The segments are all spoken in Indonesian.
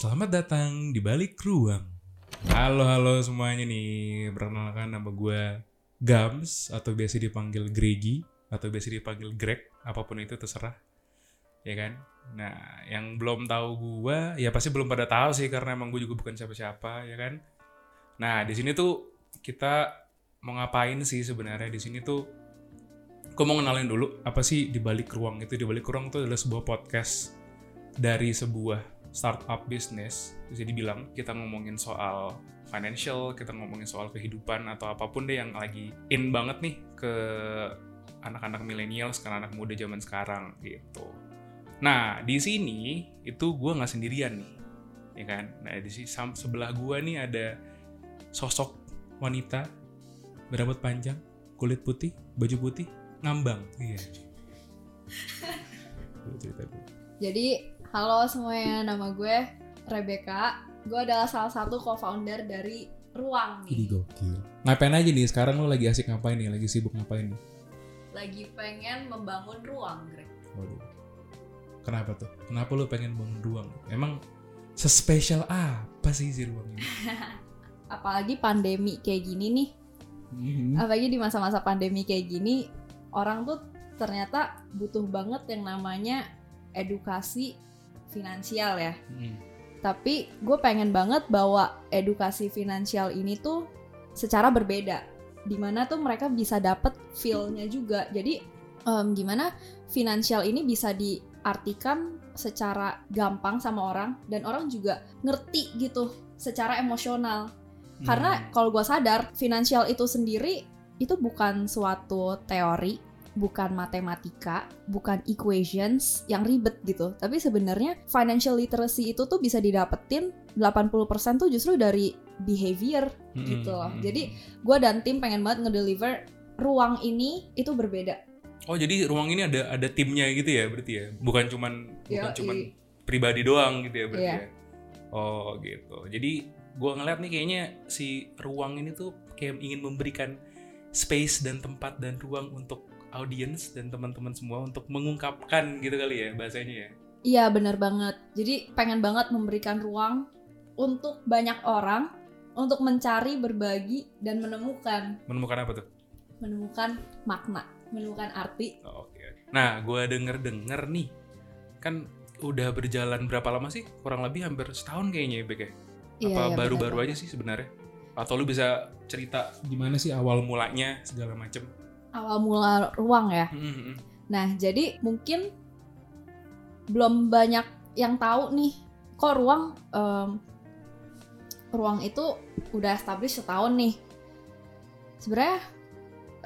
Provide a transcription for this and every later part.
Selamat datang di balik ruang. Halo halo semuanya nih, perkenalkan nama gue Gams atau biasa dipanggil Gregi atau biasa dipanggil Greg, apa pun itu terserah, ya kan? Nah, yang belum tahu gue, ya pasti belum pada tahu sih karena emang gue juga bukan siapa-siapa, ya kan? Nah, di sini tuh kita mau ngapain sih sebenarnya di sini tuh? Gue mau kenalin dulu apa sih di balik ruang itu? Di balik ruang itu adalah sebuah podcast dari sebuah startup bisnis bisa dibilang kita ngomongin soal financial kita ngomongin soal kehidupan atau apa pun deh yang lagi in banget nih ke anak-anak milenial sekarang anak muda zaman sekarang gitu. Nah di sini itu gue nggak sendirian nih ya kan? Nah di sini sebelah gue nih ada sosok wanita berambut panjang kulit putih baju putih ngambang. Iya. Cerita jadi Halo semuanya, nama gue Rebecca. Gue adalah salah satu co-founder dari Ruang nih. Ini gokil. Ngapain aja nih? Sekarang lo lagi asik ngapain nih? Lagi sibuk ngapain nih? Lagi pengen membangun ruang, Greg. Waduh. Kenapa tuh? Kenapa lo pengen bangun ruang? Emang sespesial apa sih si ruang ini? Apalagi pandemi kayak gini nih. Mm-hmm. Apalagi di masa-masa pandemi kayak gini, orang tuh ternyata butuh banget yang namanya edukasi finansial ya. Hmm. Tapi gue pengen banget bahwa edukasi finansial ini tuh secara berbeda. Di mana tuh mereka bisa dapet feel-nya juga. Jadi um, gimana finansial ini bisa diartikan secara gampang sama orang dan orang juga ngerti gitu secara emosional. Hmm. Karena kalau gue sadar finansial itu sendiri itu bukan suatu teori bukan matematika, bukan equations yang ribet gitu. Tapi sebenarnya financial literacy itu tuh bisa didapetin 80% tuh justru dari behavior hmm, gitu loh. Jadi gue dan tim pengen banget ngedeliver ruang ini itu berbeda. Oh jadi ruang ini ada ada timnya gitu ya berarti ya? Bukan cuman bukan cuman pribadi doang gitu ya berarti yeah. ya? Oh gitu. Jadi gue ngeliat nih kayaknya si ruang ini tuh kayak ingin memberikan space dan tempat dan ruang untuk audiens dan teman-teman semua untuk mengungkapkan gitu kali ya bahasanya ya. Iya benar banget. Jadi pengen banget memberikan ruang untuk banyak orang untuk mencari, berbagi dan menemukan. Menemukan apa tuh? Menemukan makna, menemukan arti. Oh, Oke. Okay. Nah, gue denger-denger nih, kan udah berjalan berapa lama sih? Kurang lebih hampir setahun kayaknya ya, Bek ya? Iya, apa iya, baru-baru aja sih sebenarnya? Atau lu bisa cerita gimana sih awal mulanya segala macem? Awal mula ruang ya. Mm-hmm. Nah, jadi mungkin belum banyak yang tahu nih kok ruang um, ruang itu udah established setahun nih. Sebenarnya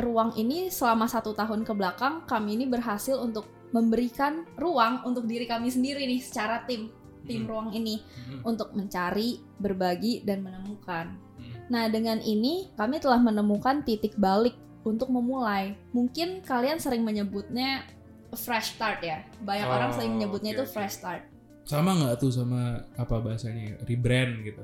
ruang ini selama satu tahun ke belakang kami ini berhasil untuk memberikan ruang untuk diri kami sendiri nih secara tim tim hmm. ruang ini hmm. untuk mencari, berbagi dan menemukan. Hmm. Nah, dengan ini kami telah menemukan titik balik untuk memulai. Mungkin kalian sering menyebutnya fresh start ya. Banyak oh, orang sering menyebutnya okay, itu fresh start. Sama nggak tuh sama apa bahasanya rebrand gitu?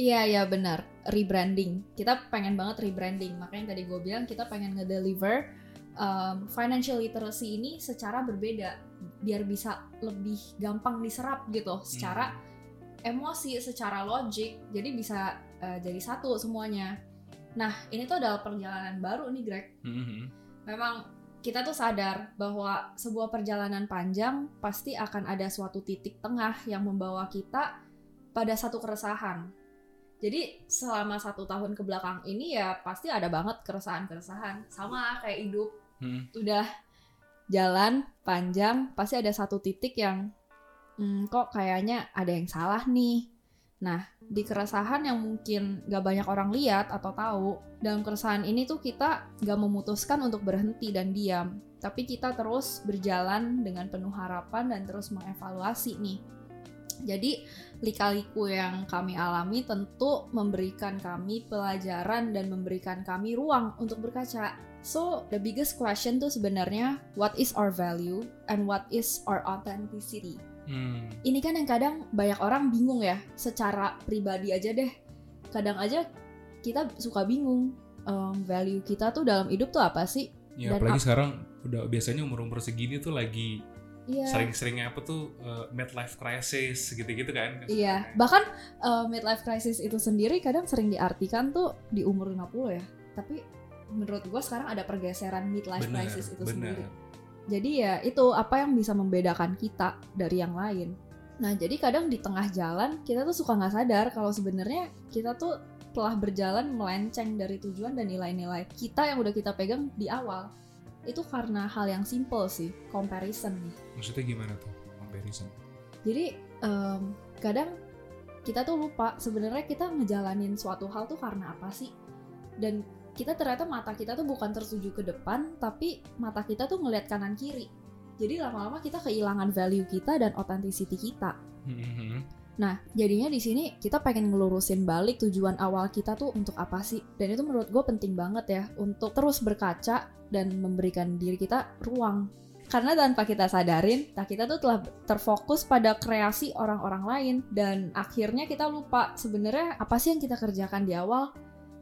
Iya iya benar rebranding. Kita pengen banget rebranding. Makanya tadi gue bilang kita pengen ngedeliver um, financial literacy ini secara berbeda biar bisa lebih gampang diserap gitu secara hmm. emosi, secara logik. Jadi bisa uh, jadi satu semuanya. Nah, ini tuh adalah perjalanan baru nih, Greg. Mm-hmm. Memang kita tuh sadar bahwa sebuah perjalanan panjang pasti akan ada suatu titik tengah yang membawa kita pada satu keresahan. Jadi selama satu tahun ke belakang ini ya pasti ada banget keresahan-keresahan. Sama kayak hidup. Hmm. Udah jalan panjang, pasti ada satu titik yang hmm, kok kayaknya ada yang salah nih Nah, di keresahan yang mungkin gak banyak orang lihat atau tahu, dalam keresahan ini tuh kita gak memutuskan untuk berhenti dan diam, tapi kita terus berjalan dengan penuh harapan dan terus mengevaluasi nih. Jadi, lika-liku yang kami alami tentu memberikan kami pelajaran dan memberikan kami ruang untuk berkaca. So, the biggest question tuh sebenarnya, what is our value and what is our authenticity? Hmm. Ini kan yang kadang banyak orang bingung ya, secara pribadi aja deh. Kadang aja kita suka bingung um, value kita tuh dalam hidup tuh apa sih? Ya, Dan apalagi sekarang udah biasanya umur-umur segini tuh lagi Iya. sering-seringnya apa tuh uh, midlife crisis gitu-gitu kan Iya, bahkan uh, midlife crisis itu sendiri kadang sering diartikan tuh di umur 50 ya. Tapi menurut gua sekarang ada pergeseran midlife bener crisis itu bener sendiri. Jadi ya itu apa yang bisa membedakan kita dari yang lain. Nah, jadi kadang di tengah jalan kita tuh suka nggak sadar kalau sebenarnya kita tuh telah berjalan melenceng dari tujuan dan nilai-nilai kita yang udah kita pegang di awal. Itu karena hal yang simple sih, comparison nih. maksudnya gimana tuh comparison Jadi em, kadang kita tuh lupa sebenarnya kita ngejalanin suatu hal tuh karena apa sih? Dan kita ternyata mata kita tuh bukan tertuju ke depan, tapi mata kita tuh ngeliat kanan kiri. Jadi lama-lama kita kehilangan value kita dan authenticity kita. Mhm. Nah, jadinya di sini kita pengen ngelurusin balik tujuan awal kita tuh untuk apa sih? Dan itu menurut gue penting banget ya untuk terus berkaca dan memberikan diri kita ruang. Karena tanpa kita sadarin, nah kita tuh telah terfokus pada kreasi orang-orang lain dan akhirnya kita lupa sebenarnya apa sih yang kita kerjakan di awal.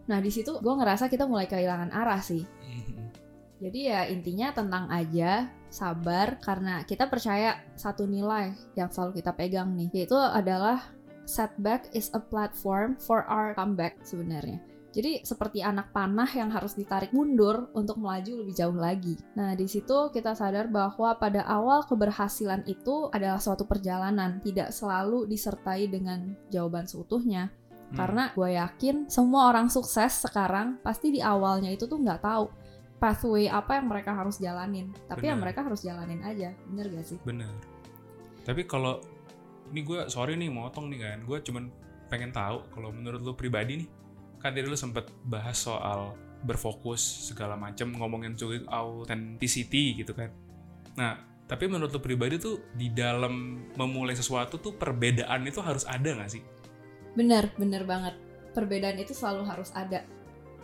Nah di situ gue ngerasa kita mulai kehilangan arah sih. Mhm. Jadi ya intinya tenang aja, sabar karena kita percaya satu nilai yang selalu kita pegang nih, yaitu adalah setback is a platform for our comeback sebenarnya. Jadi seperti anak panah yang harus ditarik mundur untuk melaju lebih jauh lagi. Nah, di situ kita sadar bahwa pada awal keberhasilan itu adalah suatu perjalanan, tidak selalu disertai dengan jawaban seutuhnya. Hmm. Karena gue yakin semua orang sukses sekarang pasti di awalnya itu tuh nggak tahu pathway apa yang mereka harus jalanin. Tapi ya Benar. mereka harus jalanin aja, bener gak sih? bener tapi kalau ini gue sorry nih motong nih kan gue cuman pengen tahu kalau menurut lu pribadi nih kan tadi lu sempet bahas soal berfokus segala macam ngomongin soal authenticity gitu kan nah tapi menurut lu pribadi tuh di dalam memulai sesuatu tuh perbedaan itu harus ada nggak sih Bener, bener banget. Perbedaan itu selalu harus ada.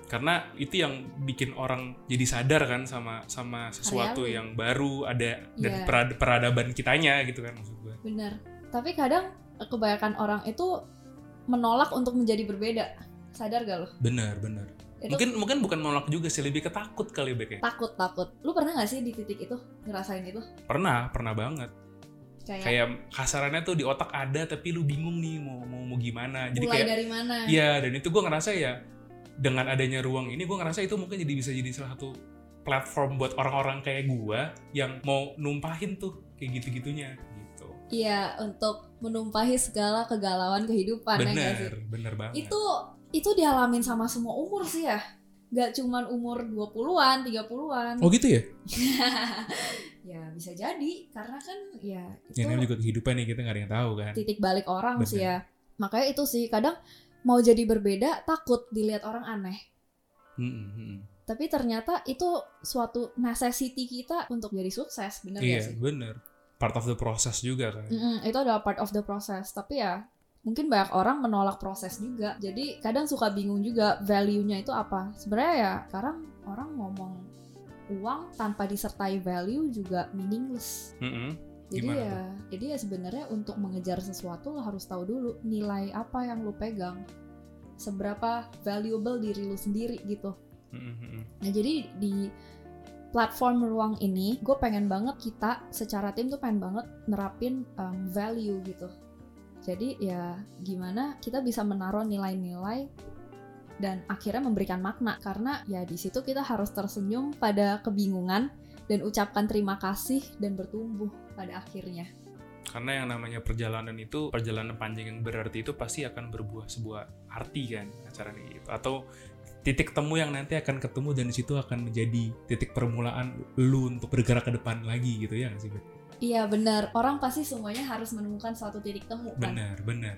karena itu yang bikin orang jadi sadar kan sama sama sesuatu Karyawi. yang baru ada dan Iya. perad- peradaban kitanya gitu kan maksud gue Bener. Tapi kadang eh, kebanyakan orang itu menolak untuk menjadi berbeda. Sadar gak lo? bener bener Itu mungkin mungkin bukan menolak juga sih lebih ketakut kali Bek ya takut takut. Lu pernah gak sih di titik itu ngerasain itu? pernah pernah banget Kayak, kayak kasarannya tuh di otak ada tapi lu bingung nih mau mau mau gimana jadi mulai kayak dari mana? iya dan itu gue ngerasa ya dengan adanya ruang ini gue ngerasa itu mungkin jadi bisa jadi salah satu platform buat orang-orang kayak gue yang mau numpahin tuh kayak gitu-gitunya gitu Iya, untuk menumpahi segala kegalauan kehidupan ya sih? bener bener banget Itu itu dialamin sama semua umur sih ya. Gak cuman umur 20-an, 30-an. oh gitu ya ya bisa jadi karena kan ya itu ya, ini juga kehidupan nih kita nggak ada yang tahu kan titik balik orang Bener. sih ya. Makanya itu sih kadang mau jadi berbeda takut dilihat orang aneh. Mm-mm, mm-mm. Tapi ternyata itu suatu necessity kita untuk jadi sukses, bener iya gak sih? bener part of the process juga kan Mm-mm, itu adalah part of the process. Tapi ya mungkin banyak orang menolak proses juga. Jadi kadang suka bingung juga value-nya itu apa. Sebenarnya ya sekarang orang ngomong uang tanpa disertai value juga meaningless. Mm-mm. Jadi Gimana ya, jadi ya sebenarnya untuk mengejar sesuatu lo harus tahu dulu nilai apa yang lo pegang. Seberapa valuable diri lo sendiri gitu. Mm-mm, mm-mm. Nah jadi di platform ruang ini, gue pengen banget kita secara tim tuh pengen banget nerapin um, value gitu. Jadi ya gimana kita bisa menaruh nilai-nilai dan akhirnya memberikan makna karena ya di situ kita harus tersenyum pada kebingungan dan ucapkan terima kasih dan bertumbuh pada akhirnya. Karena yang namanya perjalanan itu perjalanan panjang yang berarti itu pasti akan berbuah sebuah arti kan acaranya gitu atau titik temu yang nanti akan ketemu dan di situ akan menjadi titik permulaan lu untuk bergerak ke depan lagi gitu ya nggak sih Bet? Iya benar, orang pasti semuanya harus menemukan suatu titik temu kan. benar benar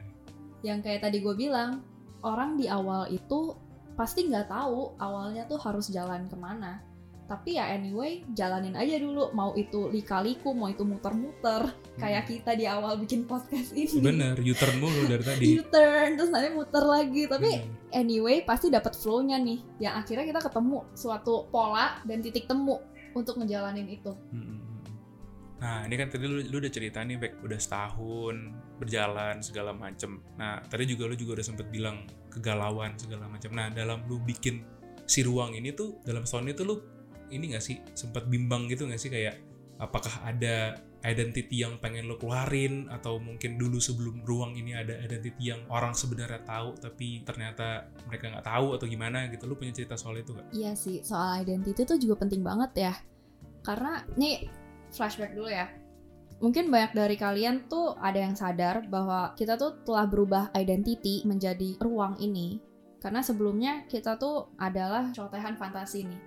yang kayak tadi gue bilang orang di awal itu pasti nggak tahu awalnya tuh harus jalan ke mana. Tapi ya anyway jalanin aja dulu. Mau itu lika-liku mau itu muter-muter. Kayak kita di awal bikin podcast ini. Hmm. benar U-turn mulu dari tadi. U-turn terus nanti muter lagi. Tapi Benar. anyway pasti dapat flow-nya nih. Yang akhirnya kita ketemu suatu pola dan titik temu untuk ngejalanin itu. Mm-mm. Nah, ini kan tadi lu, lu udah cerita nih, Bek, udah setahun berjalan segala macem. Nah, tadi juga lu juga udah sempet bilang kegalauan segala macam. Nah, dalam lu bikin si ruang ini tuh dalam setahun itu lu ini gak sih sempat bimbang gitu gak sih kayak apakah ada identity yang pengen lo keluarin atau mungkin dulu sebelum ruang ini ada identity yang orang sebenarnya tahu tapi ternyata mereka nggak tahu atau gimana gitu lo punya cerita soal itu gak? Iya sih, soal identity itu juga penting banget ya. Karena nih flashback dulu ya. Mungkin banyak dari kalian tuh ada yang sadar bahwa kita tuh telah berubah identity menjadi ruang ini. Karena sebelumnya kita tuh adalah cotehan fantasi nih.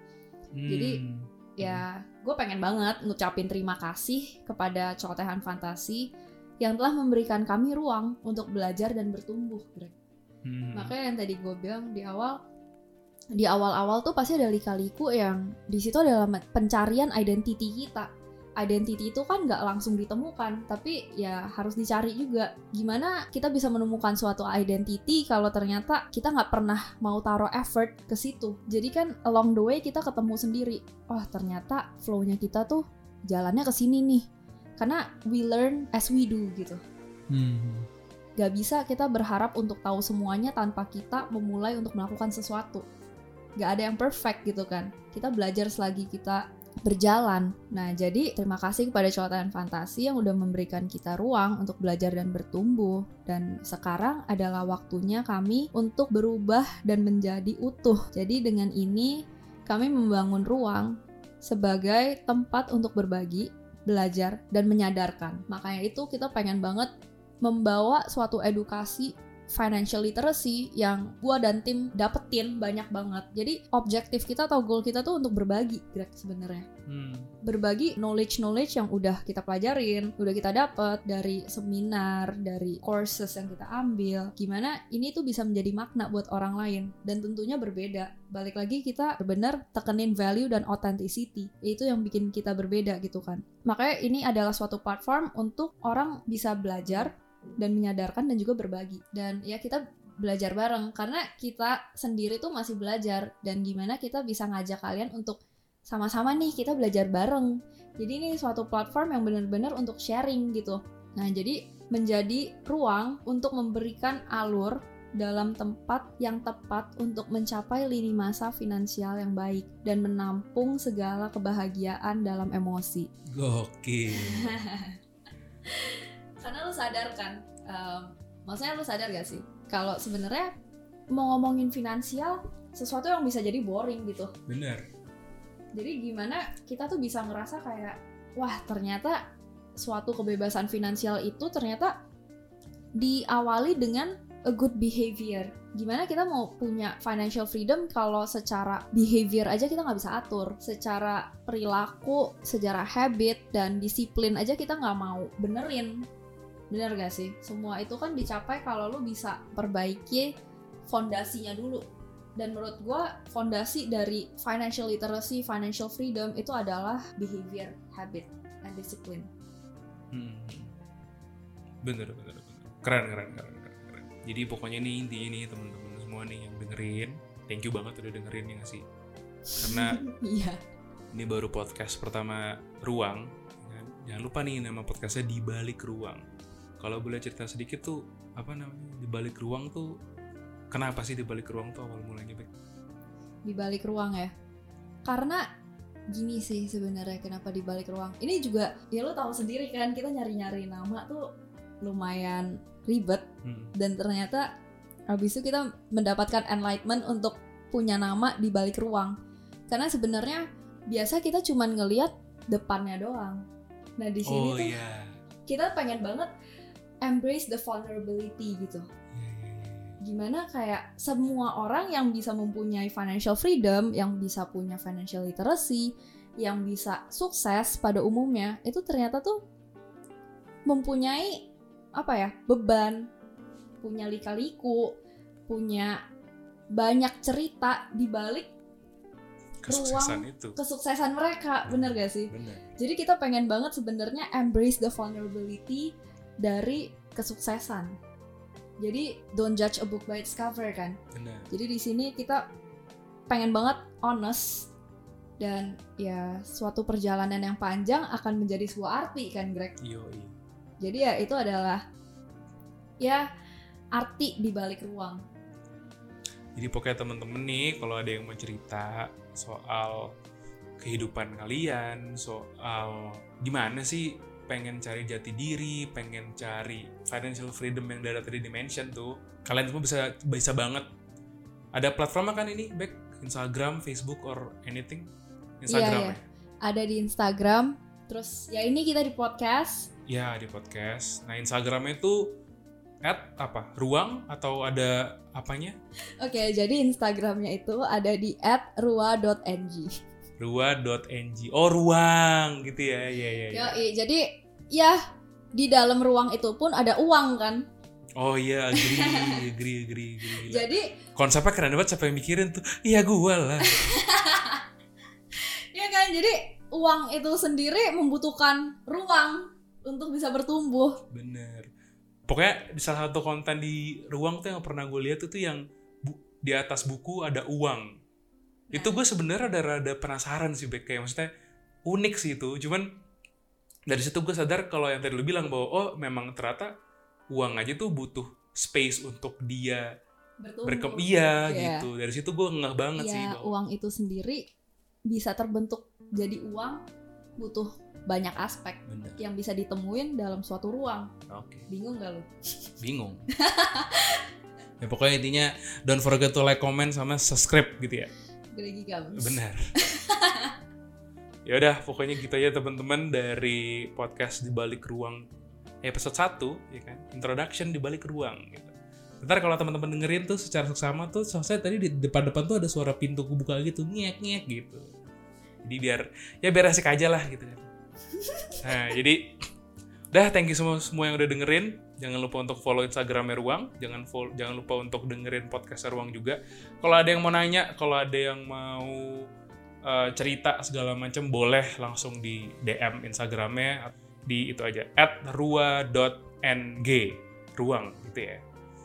Jadi, Hmm. Ya, gue pengen banget ngucapin terima kasih kepada cotehan fantasi yang telah memberikan kami ruang untuk belajar dan bertumbuh, Greg. Hmm. Makanya yang tadi gue bilang di awal, di awal-awal tuh pasti ada lika-liku yang di situ adalah pencarian identity kita. Identity itu kan nggak langsung ditemukan, tapi ya harus dicari juga. Gimana kita bisa menemukan suatu identity kalau ternyata kita nggak pernah mau taruh effort ke situ. Jadi kan along the way kita ketemu sendiri. Oh ternyata flow-nya kita tuh jalannya ke sini nih. Karena we learn as we do gitu Hmm. gak bisa kita berharap untuk tahu semuanya tanpa kita memulai untuk melakukan sesuatu. Gak ada yang perfect gitu kan. Kita belajar selagi kita berjalan. Nah, jadi terima kasih kepada Cowotan Fantasi yang udah memberikan kita ruang untuk belajar dan bertumbuh. Dan sekarang adalah waktunya kami untuk berubah dan menjadi utuh. Jadi dengan ini kami membangun ruang sebagai tempat untuk berbagi, belajar, dan menyadarkan. Makanya itu kita pengen banget membawa suatu edukasi financial literacy yang gua dan tim dapetin banyak banget. Jadi objektif kita atau goal kita tuh untuk berbagi, Greg sebenarnya. Hmm. Berbagi knowledge-knowledge yang udah kita pelajarin, udah kita dapet dari seminar, dari courses yang kita ambil. Gimana ini tuh bisa menjadi makna buat orang lain dan tentunya berbeda. Balik lagi kita benar tekenin value dan authenticity. Itu yang bikin kita berbeda gitu kan. Makanya ini adalah suatu platform untuk orang bisa belajar dan menyadarkan dan juga berbagi. Dan ya kita belajar bareng karena kita sendiri tuh masih belajar. Dan gimana kita bisa ngajak kalian untuk sama-sama nih kita belajar bareng. Jadi ini suatu platform yang benar-benar untuk sharing gitu. Nah jadi menjadi ruang untuk memberikan alur dalam tempat yang tepat untuk mencapai lini masa finansial yang baik dan menampung segala kebahagiaan dalam emosi. Gokil. karena lu sadar kan em, maksudnya lu sadar gak sih? Kalau sebenarnya mau ngomongin finansial sesuatu yang bisa jadi boring gitu. Bener. jadi gimana kita tuh bisa ngerasa kayak wah ternyata suatu kebebasan finansial itu ternyata diawali dengan a good behavior. Gimana kita mau punya financial freedom kalau secara behavior aja kita nggak bisa atur? Secara perilaku secara habit dan disiplin aja kita nggak mau benerin bener gak sih semua itu kan dicapai kalau lu bisa perbaiki fondasinya dulu dan menurut gue fondasi dari financial literacy, financial freedom itu adalah behavior, habit, and discipline. Hmm. Bener, bener, bener. Keren, keren, keren, keren, keren. Jadi pokoknya nih intinya nih teman-teman semua nih yang dengerin, thank you banget udah dengerin ya sih? Karena Iya. ini baru podcast pertama Ruang. Jangan lupa nih nama podcastnya di balik ruang. Kalau boleh cerita sedikit tuh apa namanya di balik ruang tuh kenapa sih di balik ruang tuh awal mulanya Bek? di balik ruang ya. Karena gini sih sebenarnya kenapa di balik ruang. Ini juga ya lo tahu sendiri kan kita nyari-nyari nama tuh lumayan ribet Hmm. dan ternyata habis itu kita mendapatkan enlightenment untuk punya nama di balik ruang. Karena sebenarnya biasa kita cuman ngelihat depannya doang. Nah di sini Oh tuh iya. kita pengen banget embrace the vulnerability gitu. Iya, iya, iya. Gimana kayak semua orang yang bisa mempunyai financial freedom, yang bisa punya financial literacy, yang bisa sukses pada umumnya, itu ternyata tuh mempunyai apa ya beban, punya lika-liku, punya banyak cerita di balik Kesuksesan Ruang itu. kesuksesan mereka, bener gak sih? Bener. Jadi kita pengen banget sebenarnya embrace the vulnerability dari kesuksesan. Jadi don't judge a book by its cover kan. Bener. Jadi di sini kita pengen banget honest dan ya suatu perjalanan yang panjang akan menjadi sebuah arti kan Greg. Yoi. Jadi ya itu adalah ya arti di balik ruang. Jadi pokoknya temen-temen nih kalau ada yang mau cerita soal kehidupan kalian, soal gimana sih pengen cari jati diri, pengen cari financial freedom yang dari tadi dimention tuh, kalian semua bisa bisa banget. Ada platformnya kan ini, back Instagram, Facebook, or anything? Instagram iya. Ada di Instagram. Terus ya ini kita di podcast. ya? Ya di podcast. Nah Instagramnya itu at apa? Ruang atau ada apanya? Oke, jadi Instagramnya itu ada di @rua.ng. Rua.ng. Oh ruang gitu ya, ya ya. ya. Yoi, jadi ya di dalam ruang itu pun ada uang kan. Oh iya, agree, agree, agree, agree. Gila. Jadi Konsepnya keren banget, siapa yang mikirin tuh? Iya gua lah. ya kan, jadi uang itu sendiri membutuhkan ruang untuk bisa bertumbuh. Bener. Pokoknya di salah satu konten di ruang tuh yang pernah gue lihat itu yang bu- di atas buku ada uang. Itu gue sebenarnya ada rada penasaran sih, Bek. Kayak maksudnya unik sih itu. Cuman dari situ gue sadar kalau yang tadi lu bilang bahwa oh memang ternyata uang aja tuh butuh space untuk dia Bertumbuh. berkem iya Iya. gitu. Dari situ gue ngeh banget sih Ya, bahwa uang itu sendiri bisa terbentuk jadi uang butuh banyak aspek bener. yang bisa ditemuin dalam suatu ruang. Oke. Bingung gak lu? Bingung. ya pokoknya intinya don't forget to like, comment sama subscribe gitu ya. Gregi Gams. Benar. ya udah, pokoknya gitu aja teman-teman dari podcast di balik ruang episode 1 ya kan. Introduction di balik ruang gitu. Ntar kalau teman-teman dengerin tuh secara seksama tuh saya tadi di depan-depan tuh ada suara pintu kebuka gitu, ngek-ngek gitu. Jadi biar ya biar asik aja lah gitu kan. Nah, jadi udah thank you semua semua yang udah dengerin. Jangan lupa untuk follow Instagramnya Ruang. Jangan follow, jangan lupa untuk dengerin podcast Ruang juga. Kalau ada yang mau nanya, kalau ada yang mau eh, cerita segala macam boleh langsung di DM Instagramnya di itu aja @rua.ng ruang gitu ya.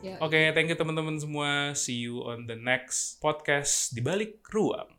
Ya. Oke, thank you teman-teman semua. See you on the next podcast di balik ruang.